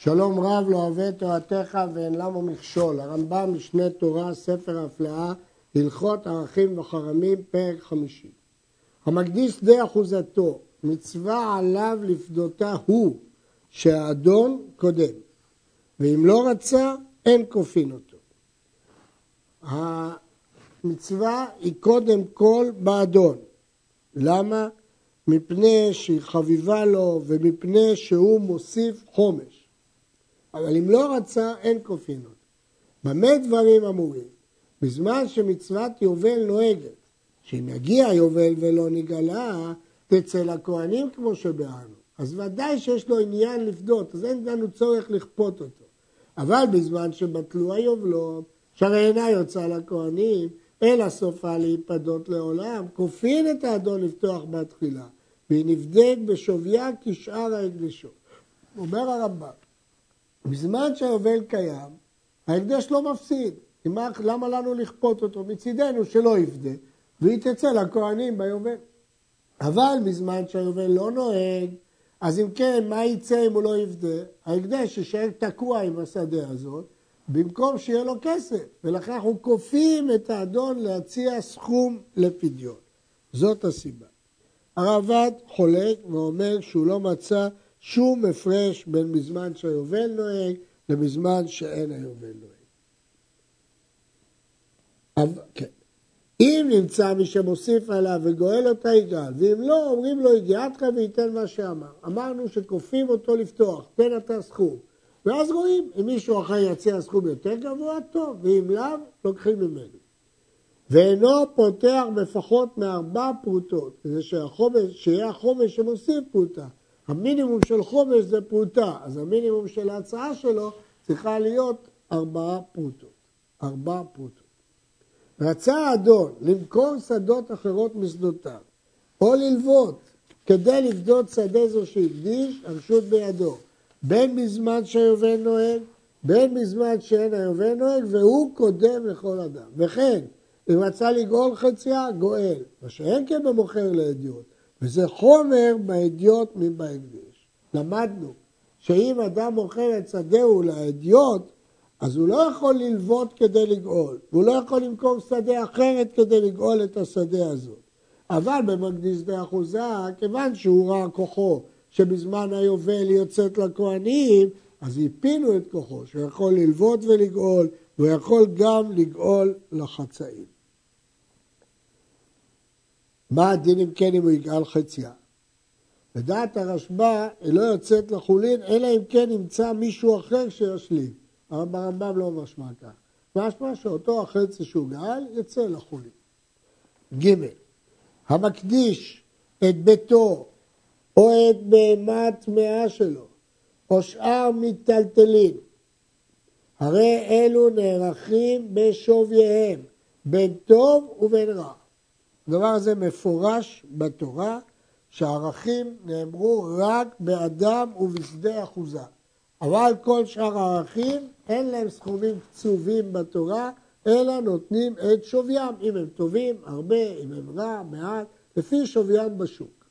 שלום רב לא אוהב תורתך ואין למה מכשול. הרמב"ם משנה תורה, ספר הפלאה, הלכות ערכים וחרמים, פרק חמישי. המקדיש שדה אחוזתו, מצווה עליו לפדותה הוא, שהאדון קודם. ואם לא רצה, אין כופין אותו. המצווה היא קודם כל באדון. למה? מפני שהיא חביבה לו ומפני שהוא מוסיף חומש. אבל אם לא רצה, אין כופין אותו. במה דברים אמורים? בזמן שמצוות יובל נוהגת, שאם יגיע יובל ולא נגלה, תצא לכהנים כמו שביארנו. אז ודאי שיש לו עניין לפדות, אז אין לנו צורך לכפות אותו. אבל בזמן שבטלו היובלות, שהרי אינה יוצאה לכהנים, אלא סופה להיפדות לעולם, כופין את האדון לפתוח בתחילה, והיא נבדק בשוויה כשאר ההקדשות. אומר הרמב"ם, בזמן שהיובל קיים, ההקדש לא מפסיד. למה לנו לכפות אותו? מצידנו שלא יפדה, והיא תצא לכהנים ביובל. אבל בזמן שהיובל לא נוהג, אז אם כן, מה יצא אם הוא לא יפדה? ההקדש יישאר תקוע עם השדה הזאת, במקום שיהיה לו כסף. ולכן אנחנו כופים את האדון להציע סכום לפדיון. זאת הסיבה. הרעב"ד חולק ואומר שהוא לא מצא שום הפרש בין בזמן שהיובל נוהג לבזמן שאין היובל נוהג. כן. אם נמצא מי שמוסיף עליו וגואל אותה יגאל, ואם לא, אומרים לו יגיעתך וייתן מה שאמר. אמרנו שכופים אותו לפתוח, תן אתה סכום. ואז רואים, אם מישהו אחר יציע סכום יותר גבוה, טוב, ואם לאו, לוקחים ממנו. ואינו פותח בפחות מארבע פרוטות, כדי שיהיה החומש שמוסיף פרוטה. המינימום של חומש זה פרוטה, אז המינימום של ההצעה שלו צריכה להיות ארבעה פרוטות. ארבע פרוטות. רצה האדון למכור שדות אחרות משדותיו, או ללוות כדי לפדות שדה זו שהקדיש, הרשות בידו, בין בזמן שהיובל נוהג, בין בזמן שאין היובל נוהג, והוא קודם לכל אדם. וכן, אם רצה לגאול חציה, גואל, מה שאין כן במוכר לאדיוט, וזה חומר באדיוט מבהקדש. למדנו שאם אדם מוכר את שדהו לאדיוט, אז הוא לא יכול ללוות כדי לגאול, והוא לא יכול למכור שדה אחרת כדי לגאול את השדה הזאת. אבל במקדיש שדה אחוזה, כיוון שהוא ראה כוחו שבזמן היובל יוצאת לכהנים, אז הפינו את כוחו, שהוא יכול ללוות ולגאול, והוא יכול גם לגאול לחצאים. מה הדין אם כן אם הוא יגאל חציה? לדעת הרשב"א, היא לא יוצאת לחולין, אלא אם כן ימצא מישהו אחר שישלים. אבל ברמב"ם לא משמע כך. משמע שאותו החצי שהוא גאל יצא לחולין. ג. המקדיש את ביתו או את בהמת טמאה שלו או שאר מיטלטלין, הרי אלו נערכים בשווייהם, בין טוב ובין רע. הדבר הזה מפורש בתורה, שהערכים נאמרו רק באדם ובשדה אחוזה. אבל כל שאר הערכים אין להם סכומים קצובים בתורה, אלא נותנים את שוויים, אם הם טובים, הרבה, אם הם רע, מעט, לפי שוויים בשוק.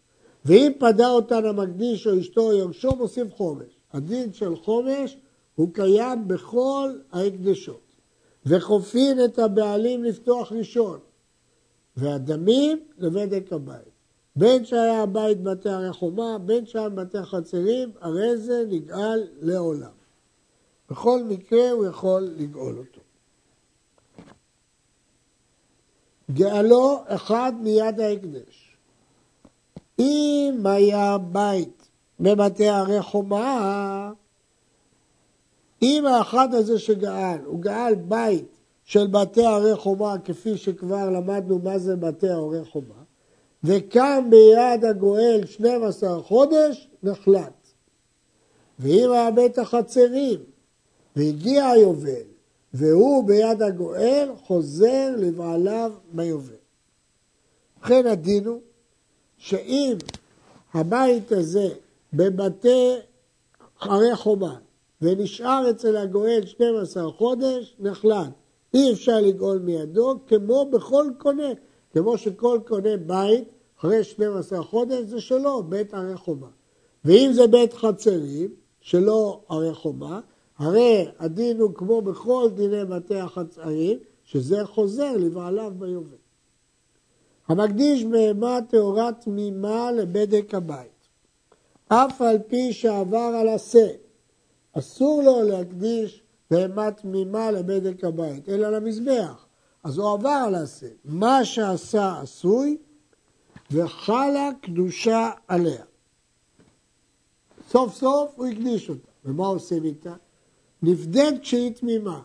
ואם פדה אותן המקדיש או אשתו או יורשו, מוסיף חומש. הדין של חומש הוא קיים בכל ההקדשות. וכופין את הבעלים לפתוח ראשון, והדמים לבדק הבית. בין שהיה הבית בתי הרי חומה, בין שהיה בתי חצרים, הרי זה נגאל לעולם. בכל מקרה הוא יכול לגאול אותו. גאלו אחד מיד ההקדש. אם היה בית בבתי הרי חומה, אם האחד הזה שגאל, הוא גאל בית של בתי הרי חומה, כפי שכבר למדנו מה זה בתי הרי חומה, וקם ביד הגואל 12 חודש, נחלט. ואם היה בית החצרים, והגיע היובל, והוא ביד הגואל, חוזר לבעליו ביובל. ובכן הדין הוא שאם הבית הזה בבתי חרי חומה ונשאר אצל הגואל 12 חודש, נחלט. אי אפשר לגאול מידו, כמו בכל קונה. כמו שכל קונה בית, אחרי 12 חודש זה שלו, בית ערי חומה. ואם זה בית חצרים, שלא הרי חומה, הרי הדין הוא כמו בכל דיני בתי החצרים, שזה חוזר לבעליו ביובל. המקדיש בהמה טהורה תמימה לבדק הבית. אף על פי שעבר על עשה, אסור לו להקדיש בהמה תמימה לבדק הבית, אלא למזבח. אז הוא עבר על עשה. מה שעשה עשוי, וחלה קדושה עליה. סוף סוף הוא הקדיש אותה. ומה עושים איתה? נפדית כשהיא תמימה.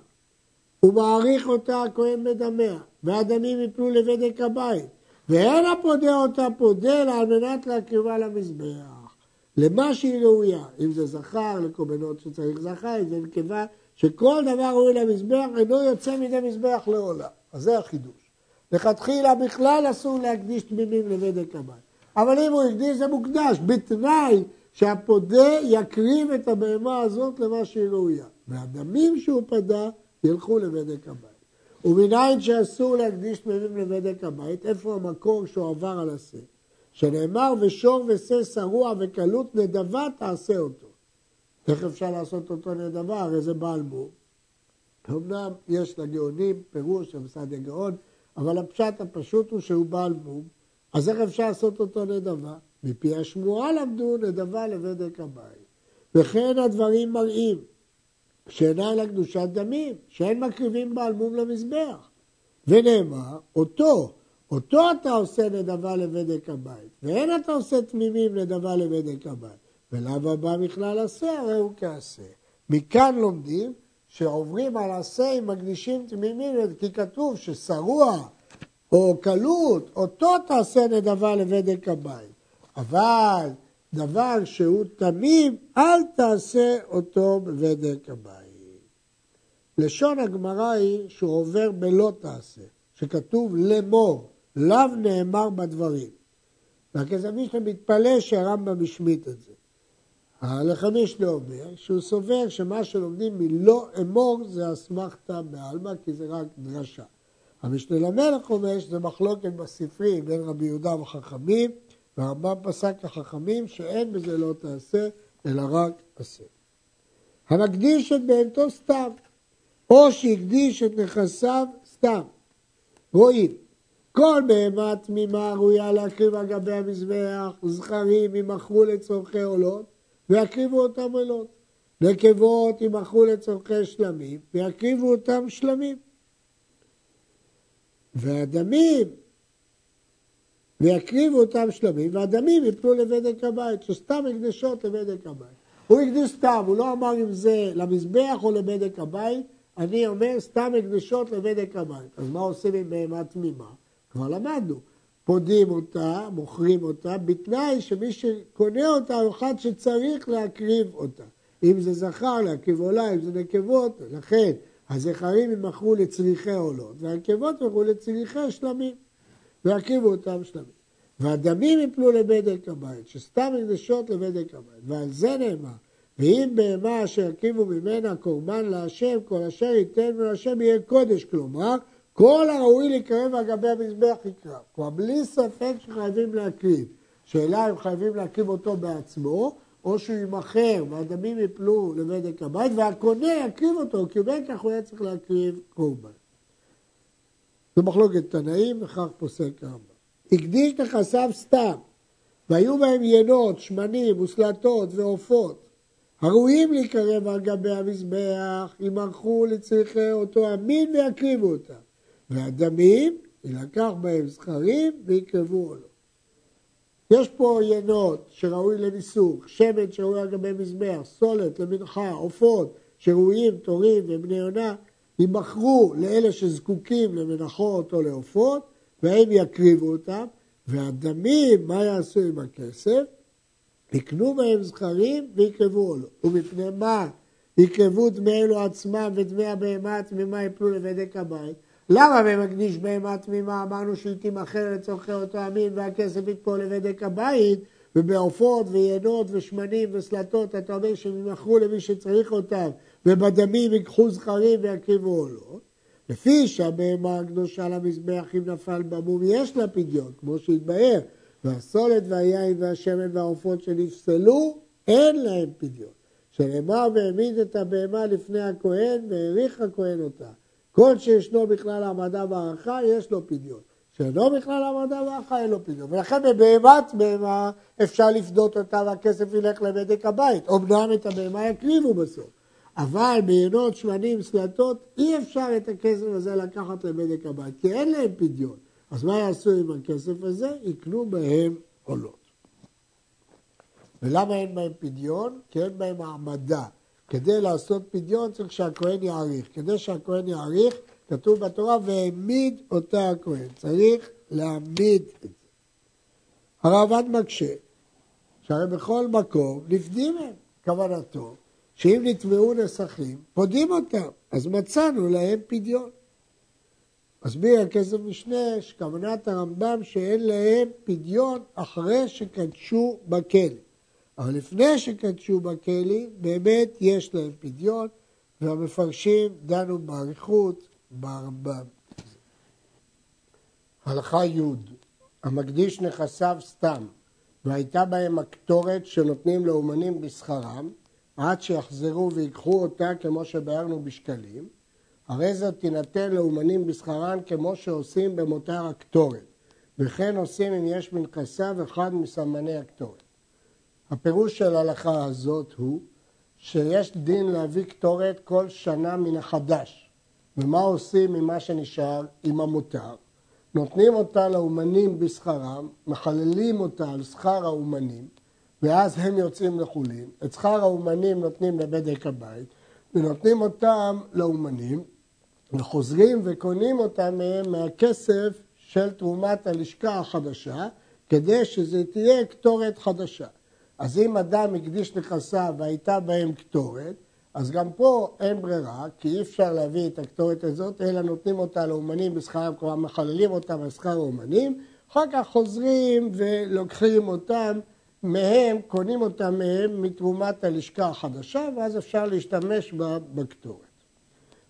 הוא מעריך אותה הכהן בדמיה, והדמים יפלו לבדק הבית. ואין הפודה אותה פודה לה על מנת להקריבה למזבח. למה שהיא ראויה, אם זה זכר, לקורבנות שצריך זכר, אם זה נקבה, שכל דבר ראוי למזבח אינו יוצא מידי מזבח לעולם. אז זה החידוש. לכתחילה בכלל אסור להקדיש תמימים לבדק הבית. אבל אם הוא הקדיש זה מוקדש, בתנאי שהפודה יקריב את הבהמה הזאת למה שהיא ראויה. והדמים שהוא פדה ילכו לבדק הבית. ומנין שאסור להקדיש תמימים לבדק הבית, איפה המקור שהוא עבר על השה? שנאמר ושור ושה שרוע וקלות נדבה תעשה אותו. איך אפשר לעשות אותו נדבה? הרי זה בעל מום. אמנם יש לגאונים פירוש של מסעד הגאון, אבל הפשט הפשוט הוא שהוא בעל מום, אז איך אפשר לעשות אותו נדבה? מפי השמועה למדו נדבה לבדק הבית. וכן הדברים מראים שאינה אלא קדושת דמים, שאין מקריבים בעל מום למזבח. ונאמר, אותו, אותו אתה עושה נדבה לבדק הבית, ואין אתה עושה תמימים נדבה לבדק הבית. ולאו הבא מכלל עשה, הרי הוא כעשה. מכאן לומדים שעוברים על עשה עם מקדישים תמימים, כי כתוב ששרוע או קלות, אותו תעשה נדבה לבדק הבית. אבל דבר שהוא תמים, אל תעשה אותו בבדק הבית. לשון הגמרא היא שהוא עובר בלא תעשה, שכתוב לאמור, לאו נאמר בדברים. והכסף מתפלא שהרמב"ם השמיט את זה. הלחמישנה אומר שהוא סובר שמה שלומדים מלא אמור זה אסמכתא בעלמא כי זה רק דרשה. המשנה למלך אומר שזה מחלוקת בספרי בין רבי יהודה וחכמים והרמב"ם פסק לחכמים שאין בזה לא תעשה אלא רק עשה. המקדיש את בהמתו סתם או שהקדיש את נכסיו סתם. רואים כל בהמה תמימה ראויה להקריב על גבי המזבח, זכרים ימכרו לצורכי עולות ויקריבו אותם עולות. נקבות ימכרו לצורכי שלמים ויקריבו אותם שלמים. והדמים, ויקריבו אותם שלמים, והדמים יפלו לבדק הבית, שסתם הקדשות לבדק הבית. הוא הקדיש סתם, הוא לא אמר אם זה למזבח או לבדק הבית, אני אומר סתם הקדשות לבדק הבית. אז מה עושים עם בהמה תמימה? כבר למדנו. פודים אותה, מוכרים אותה, בתנאי שמי שקונה אותה הוא אחד שצריך להקריב אותה. אם זה זכר, להקריב עולה, אם זה נקבות, לכן הזכרים ימכרו לצריכי עולות, והנקבות ימכרו לצריכי שלמים, ויקריבו אותם שלמים. והדמים יפלו לבדק הבית, שסתם הקדשות לבדק הבית, ועל זה נאמר, ואם בהמה אשר יקריבו ממנה קורבן להשם, כל אשר ייתן מהשם יהיה קודש, כלומר, כל הראוי להקרב על גבי המזבח יקרב. כלומר, בלי ספק שחייבים להקריב. שאלה אם חייבים להקריב אותו בעצמו, או שהוא יימכר והדמים יפלו לבדק הבית, והקונה יקריב אותו, כי בין כך הוא היה צריך להקריב קורבן. זו מחלוקת תנאים, וכך פוסק הרמב"ם. הקדיש נכסיו סתם, והיו בהם ינות, שמנים, וסלטות ועופות, הראויים להיקרב על גבי המזבח, ימרחו לצריכי אותו המין ויקריבו אותם. והדמים, יילקח בהם זכרים ויקרבו עולו. יש פה ינות שראוי לניסוך, שמן שראוי על גבי מזבח, סולת למנחה, עופות שראויים, תורים ובני יונה, יימכרו לאלה שזקוקים למנחות או לעופות, והם יקריבו אותם, והדמים, מה יעשו עם הכסף? יקנו בהם זכרים ויקרבו לו. ומפני מה יקרבו דמי אלו עצמם ודמי הבהמה התמימה יפלו לבדק הבית? למה במקדיש בהמה תמימה אמרנו שהיא תימכר לצורכי אותו המין והכסף יתפול לבדק הבית ובעופות ויינות ושמנים וסלטות אתה אומר שהם ימכרו למי שצריך אותם ובדמים ייקחו זכרים ויקריבו עולות. לפי שהבהמה הקדושה למזבח אם נפל במום יש לה פדיון כמו שהתבהר והסולת והיין והשמן והעופות שנפסלו אין להם פדיון. שנאמר והעמיד את הבהמה לפני הכהן והעריך הכהן אותה. כל שישנו בכלל העמדה והערכה יש לו פדיון. שאינו בכלל העמדה והערכה אין לו פדיון. ולכן בבהמת בהמה אפשר לפדות אותה והכסף ילך לבדק הבית. אמנם את הבהמה יקריבו בסוף. אבל בעינות, שמנים, סלטות, אי אפשר את הכסף הזה לקחת לבדק הבית, כי אין להם פדיון. אז מה יעשו עם הכסף הזה? יקנו בהם עולות. ולמה אין בהם פדיון? כי אין בהם העמדה. כדי לעשות פדיון צריך שהכהן יעריך. כדי שהכהן יעריך, כתוב בתורה, והעמיד אותה הכהן. צריך להעמיד את זה. הרעב"ד מקשה, שהרי בכל מקום נפדים הם, כוונתו, שאם נתבעו נסכים, פודים אותם, אז מצאנו להם פדיון. מסביר הכסף משנה שכוונת הרמב"ם שאין להם פדיון אחרי שקדשו בכלא. אבל לפני שקדשו בכלא, באמת יש להם פדיון, והמפרשים דנו באריכות ברמב"ם. הלכה י' המקדיש נכסיו סתם, והייתה בהם הקטורת שנותנים לאומנים בשכרם, עד שיחזרו ויקחו אותה כמו שביארנו בשקלים, הרי זאת תינתן לאומנים בשכרן כמו שעושים במותר הקטורת, וכן עושים אם יש מנכסיו אחד מסמני הקטורת. הפירוש של ההלכה הזאת הוא שיש דין להביא קטורת כל שנה מן החדש. ומה עושים עם מה שנשאר? עם המותר. נותנים אותה לאומנים בשכרם, מחללים אותה על שכר האומנים, ואז הם יוצאים לחולין. את שכר האומנים נותנים לבדק הבית, ונותנים אותם לאומנים, וחוזרים וקונים אותם מהם מהכסף של תרומת הלשכה החדשה, כדי שזה תהיה קטורת חדשה. אז אם אדם הקדיש נכסיו והייתה בהם קטורת, אז גם פה אין ברירה, כי אי אפשר להביא את הקטורת הזאת, אלא נותנים אותה לאומנים בשכרם, כלומר מחללים אותם על שכר האומנים, אחר כך חוזרים ולוקחים אותם מהם, קונים אותם מהם מתרומת הלשכה החדשה, ואז אפשר להשתמש בה בקטורת.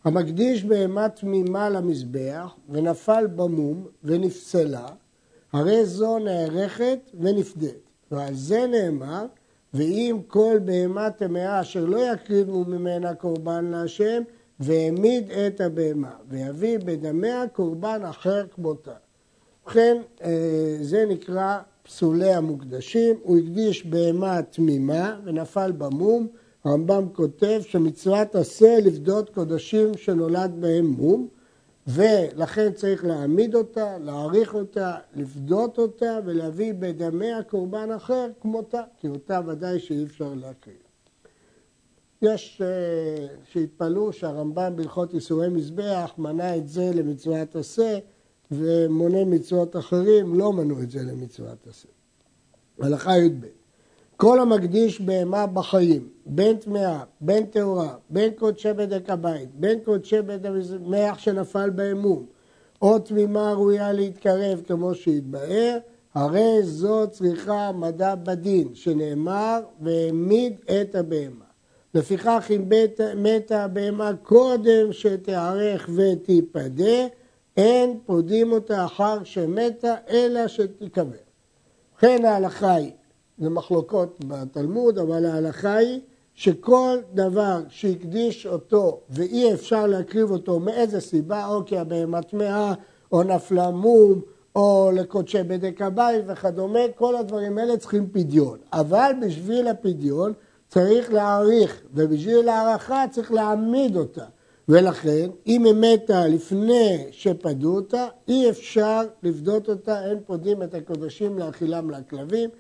המקדיש בהמה תמימה למזבח ונפל במום ונפסלה, הרי זו נערכת ונפדית. ועל זה נאמר, ואם כל בהמה טמאה אשר לא יקריבו ממנה קורבן להשם, והעמיד את הבהמה, ויביא בדמיה קורבן אחר כמותה. ובכן, אה, זה נקרא פסולי המוקדשים, הוא הקדיש בהמה תמימה ונפל במום, הרמב"ם כותב שמצוות עשה לפדות קודשים שנולד בהם מום, ולכן צריך להעמיד אותה, להעריך אותה, לפדות אותה ולהביא בדמיה קורבן אחר כמותה, כי אותה ודאי שאי אפשר להקריב. יש uh, שהתפלאו שהרמב"ם בהלכות איסורי מזבח מנה את זה למצוות עשה ומונה מצוות אחרים לא מנו את זה למצוות עשה. הלכה י"ב כל המקדיש בהמה בחיים, בין טמאה, בין טהורה, בין קודשי בדק הבית, בין קודשי בית המזמח שנפל באמום, או תמימה ראויה להתקרב כמו שהתבאר, הרי זו צריכה מדע בדין, שנאמר והעמיד את הבהמה. לפיכך אם בית, מתה הבהמה קודם שתיערך ותיפדה, אין פודים אותה אחר שמתה, אלא שתיקבר. וכן ההלכה היא זה מחלוקות בתלמוד, אבל ההלכה היא שכל דבר שהקדיש אותו ואי אפשר להקריב אותו מאיזה סיבה, או כי הבהמה טמאה, או נפלה מום, או לקודשי בדק הבית וכדומה, כל הדברים האלה צריכים פדיון. אבל בשביל הפדיון צריך להעריך, ובשביל הערכה צריך להעמיד אותה. ולכן, אם היא מתה לפני שפדו אותה, אי אפשר לפדות אותה, אין פודים את הקודשים לאכילם לכלבים.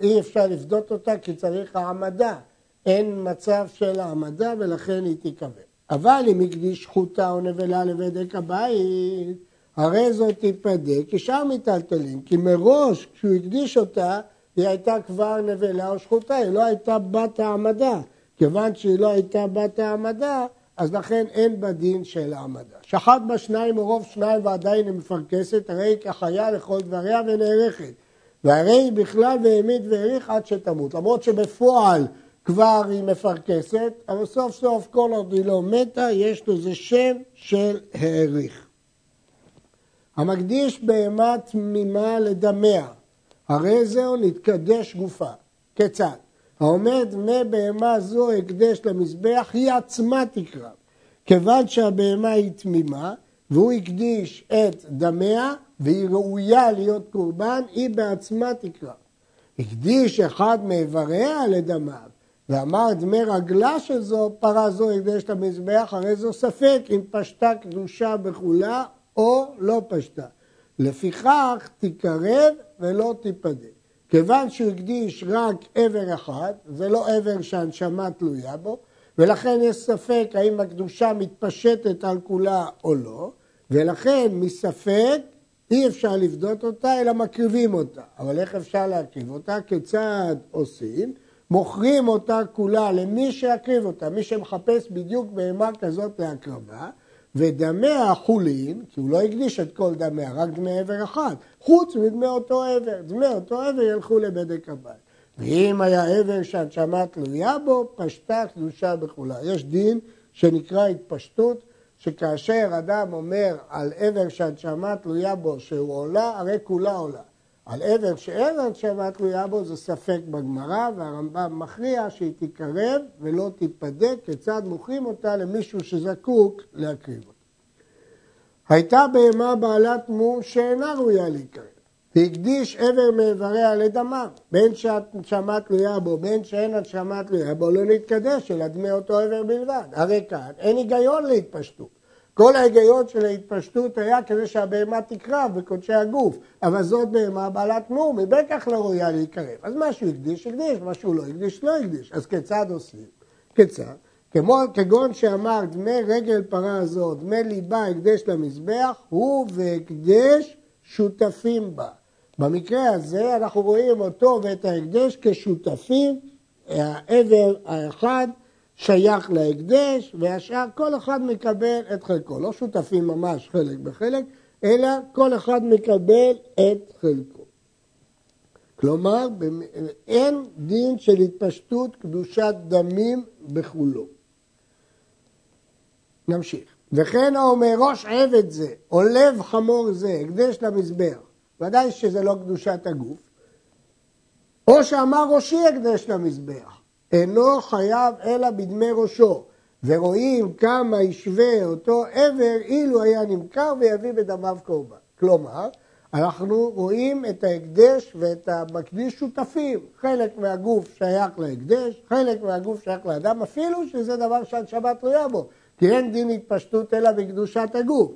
אי אפשר לפדות אותה כי צריך העמדה. אין מצב של העמדה ולכן היא תיקבר. אבל אם הקדיש חוטה או נבלה לבדק הבית, הרי זאת תיפדה כשאר מיטלטלים, כי מראש כשהוא הקדיש אותה היא הייתה כבר נבלה או שחוטה, היא לא הייתה בת העמדה. כיוון שהיא לא הייתה בת העמדה, אז לכן אין בה דין של העמדה. שחט בה שניים או רוב שניים ועדיין היא מפרכסת, הרי היא כחיה לכל דבריה ונערכת. והרי בכלל והעמיד והעריך עד שתמות. למרות שבפועל כבר היא מפרכסת, אבל סוף סוף כל עוד היא לא מתה, יש לזה שם של העריך. המקדיש בהמה תמימה לדמיה, הרי זהו נתקדש גופה. כיצד? האומר דמי בהמה זו הקדש למזבח, היא עצמה תקרב. כיוון שהבהמה היא תמימה, והוא הקדיש את דמיה, והיא ראויה להיות קורבן, היא בעצמה תקרב. הקדיש אחד מאיבריה לדמיו, ואמר דמי רגלה של זו, פרה זו הקדש למזבח, הרי זו ספק אם פשטה קדושה בכולה או לא פשטה. לפיכך תקרב ולא תיפדה. כיוון שהוא הקדיש רק עבר אחד, ולא עבר שהנשמה תלויה בו, ולכן יש ספק האם הקדושה מתפשטת על כולה או לא, ולכן מספק אי אפשר לפדות אותה, אלא מקריבים אותה. אבל איך אפשר להקריב אותה? כיצד עושים? מוכרים אותה כולה למי שיקריב אותה, מי שמחפש בדיוק בהמה כזאת להקרבה, ודמיה חולין, כי הוא לא הקדיש את כל דמיה, רק דמי עבר אחד, חוץ מדמי אותו עבר. דמי אותו עבר ילכו לבדק הבית. ואם היה עבר שהנשמה תלויה בו, פשטה קדושה בכולה. יש דין שנקרא התפשטות, שכאשר אדם אומר על עבר שהנשמה תלויה בו שהוא עולה, הרי כולה עולה. על עבר שאין הנשמה תלויה בו זה ספק בגמרא, והרמב"ם מכריע שהיא תקרב ולא תיפדה, כיצד מוכרים אותה למישהו שזקוק להקריב אותה. הייתה בהמה בעלת מום שאינה ראויה להיקרב, והקדיש עבר מאיבריה לדמיו, בין שהנשמה תלויה בו, בין שאין הנשמה תלויה בו, לא נתקדש, אלא דמי אותו עבר בלבד. הרי כאן אין היגיון להתפשטות. כל ההיגיון של ההתפשטות היה כדי שהבהמה תקרב בקודשי הגוף, אבל זאת בהמה בעלת מום, היא בטח לא ראויה להיקרב. אז מה שהוא הקדיש, הקדיש, מה שהוא לא הקדיש, לא הקדיש. אז כיצד עושים? כיצד? כמו, כגון שאמר דמי רגל פרה הזו, דמי ליבה הקדש למזבח, הוא והקדש שותפים בה. במקרה הזה אנחנו רואים אותו ואת ההקדש כשותפים, העבר האחד שייך להקדש, והשאר כל אחד מקבל את חלקו. לא שותפים ממש חלק בחלק, אלא כל אחד מקבל את חלקו. כלומר, אין דין של התפשטות קדושת דמים בכולו. נמשיך. וכן האומר ראש עבד זה, או לב חמור זה, הקדש למזבח, ודאי שזה לא קדושת הגוף, או שאמר ראשי הקדש למזבח, אינו חייב אלא בדמי ראשו, ורואים כמה ישווה אותו עבר אילו היה נמכר ויביא בדמיו קורבן. כלומר, אנחנו רואים את ההקדש ואת המקדיש שותפים. חלק מהגוף שייך להקדש, חלק מהגוף שייך לאדם, אפילו שזה דבר שהנשמה תלויה בו. כי אין דין התפשטות אלא בקדושת הגוף.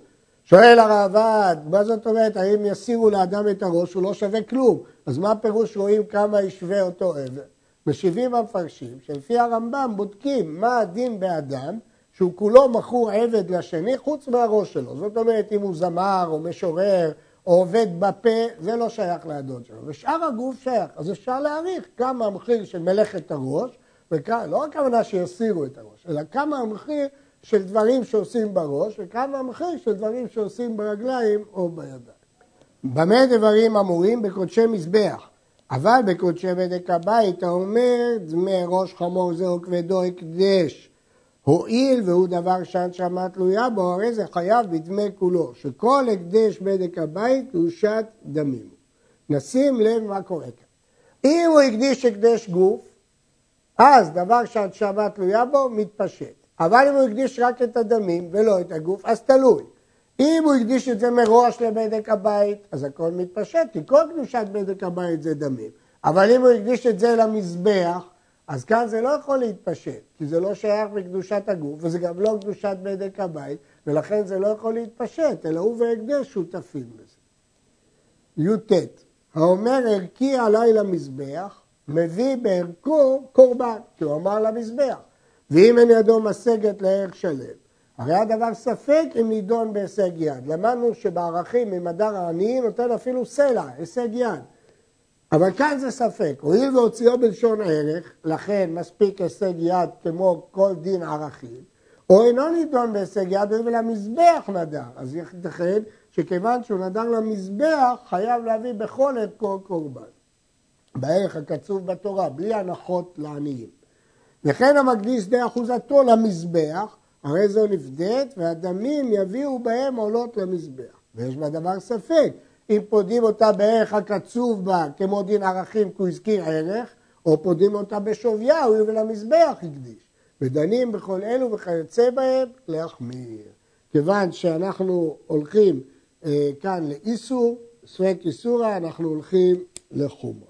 שואל הרעב"ד, מה זאת אומרת, האם יסירו לאדם את הראש, הוא לא שווה כלום. אז מה פירוש רואים כמה ישווה אותו עבר? משיבים המפרשים שלפי הרמב"ם בודקים מה הדין באדם שהוא כולו מכור עבד לשני חוץ מהראש שלו. זאת אומרת, אם הוא זמר או משורר או עובד בפה, זה לא שייך לאדון שלו. ושאר הגוף שייך. אז אפשר להעריך כמה המחיר של מלאכת הראש, וכמה, לא הכוונה שיסירו את הראש, אלא כמה המחיר של דברים שעושים בראש, וכמה המחיר של דברים שעושים ברגליים או בידיים. במה דברים אמורים? בקודשי מזבח. אבל בקודשי בדק הבית האומר דמי ראש חמור זהו כבדו הקדש. הואיל והוא דבר שהנשמה תלויה בו, הרי זה חייב בדמי כולו, שכל הקדש בדק הבית הוא שת דמים. נשים לב מה קורה כאן. אם הוא הקדיש הקדש גוף, אז דבר שהנשמה תלויה בו מתפשט. אבל אם הוא הקדיש רק את הדמים ולא את הגוף, אז תלוי. אם הוא הקדיש את זה מראש לבדק הבית, אז הכל מתפשט, כי כל קדושת בדק הבית זה דמים. אבל אם הוא הקדיש את זה למזבח, אז כאן זה לא יכול להתפשט, כי זה לא שייך לקדושת הגוף, וזה גם לא קדושת בדק הבית, ולכן זה לא יכול להתפשט, אלא הוא והקדש שותפים לזה. י"ט, האומר ערכי עליי למזבח, מביא בערכו קורבן, כי הוא אמר למזבח. ואם אין ידו משגת לערך שלם, הרי הדבר ספק אם נידון בהישג יד. למדנו שבערכים ממדר העניים נותן אפילו סלע, הישג יד. אבל כאן זה ספק. הואיל והוציאו בלשון ערך, לכן מספיק הישג יד כמו כל דין ערכים, או אינו נידון בהישג יד ולמזבח נדר. אז ייתכן שכיוון שהוא נדר למזבח, חייב להביא בכל את כל קורבן. בערך הקצוב בתורה, בלי הנחות לעניים. וכן המקדיש די אחוזתו למזבח, הרי זו נפדית, והדמים יביאו בהם עולות למזבח. ויש בדבר ספק, אם פודים אותה בערך הקצוב בה, כמו דין ערכים, כי הוא הזכיר ערך, או פודים אותה בשוויה, הוא יביא למזבח הקדיש. ודנים בכל אלו וכיוצא בהם להחמיר. כיוון שאנחנו הולכים אה, כאן לאיסור, ספק איסורה, אנחנו הולכים לחומר.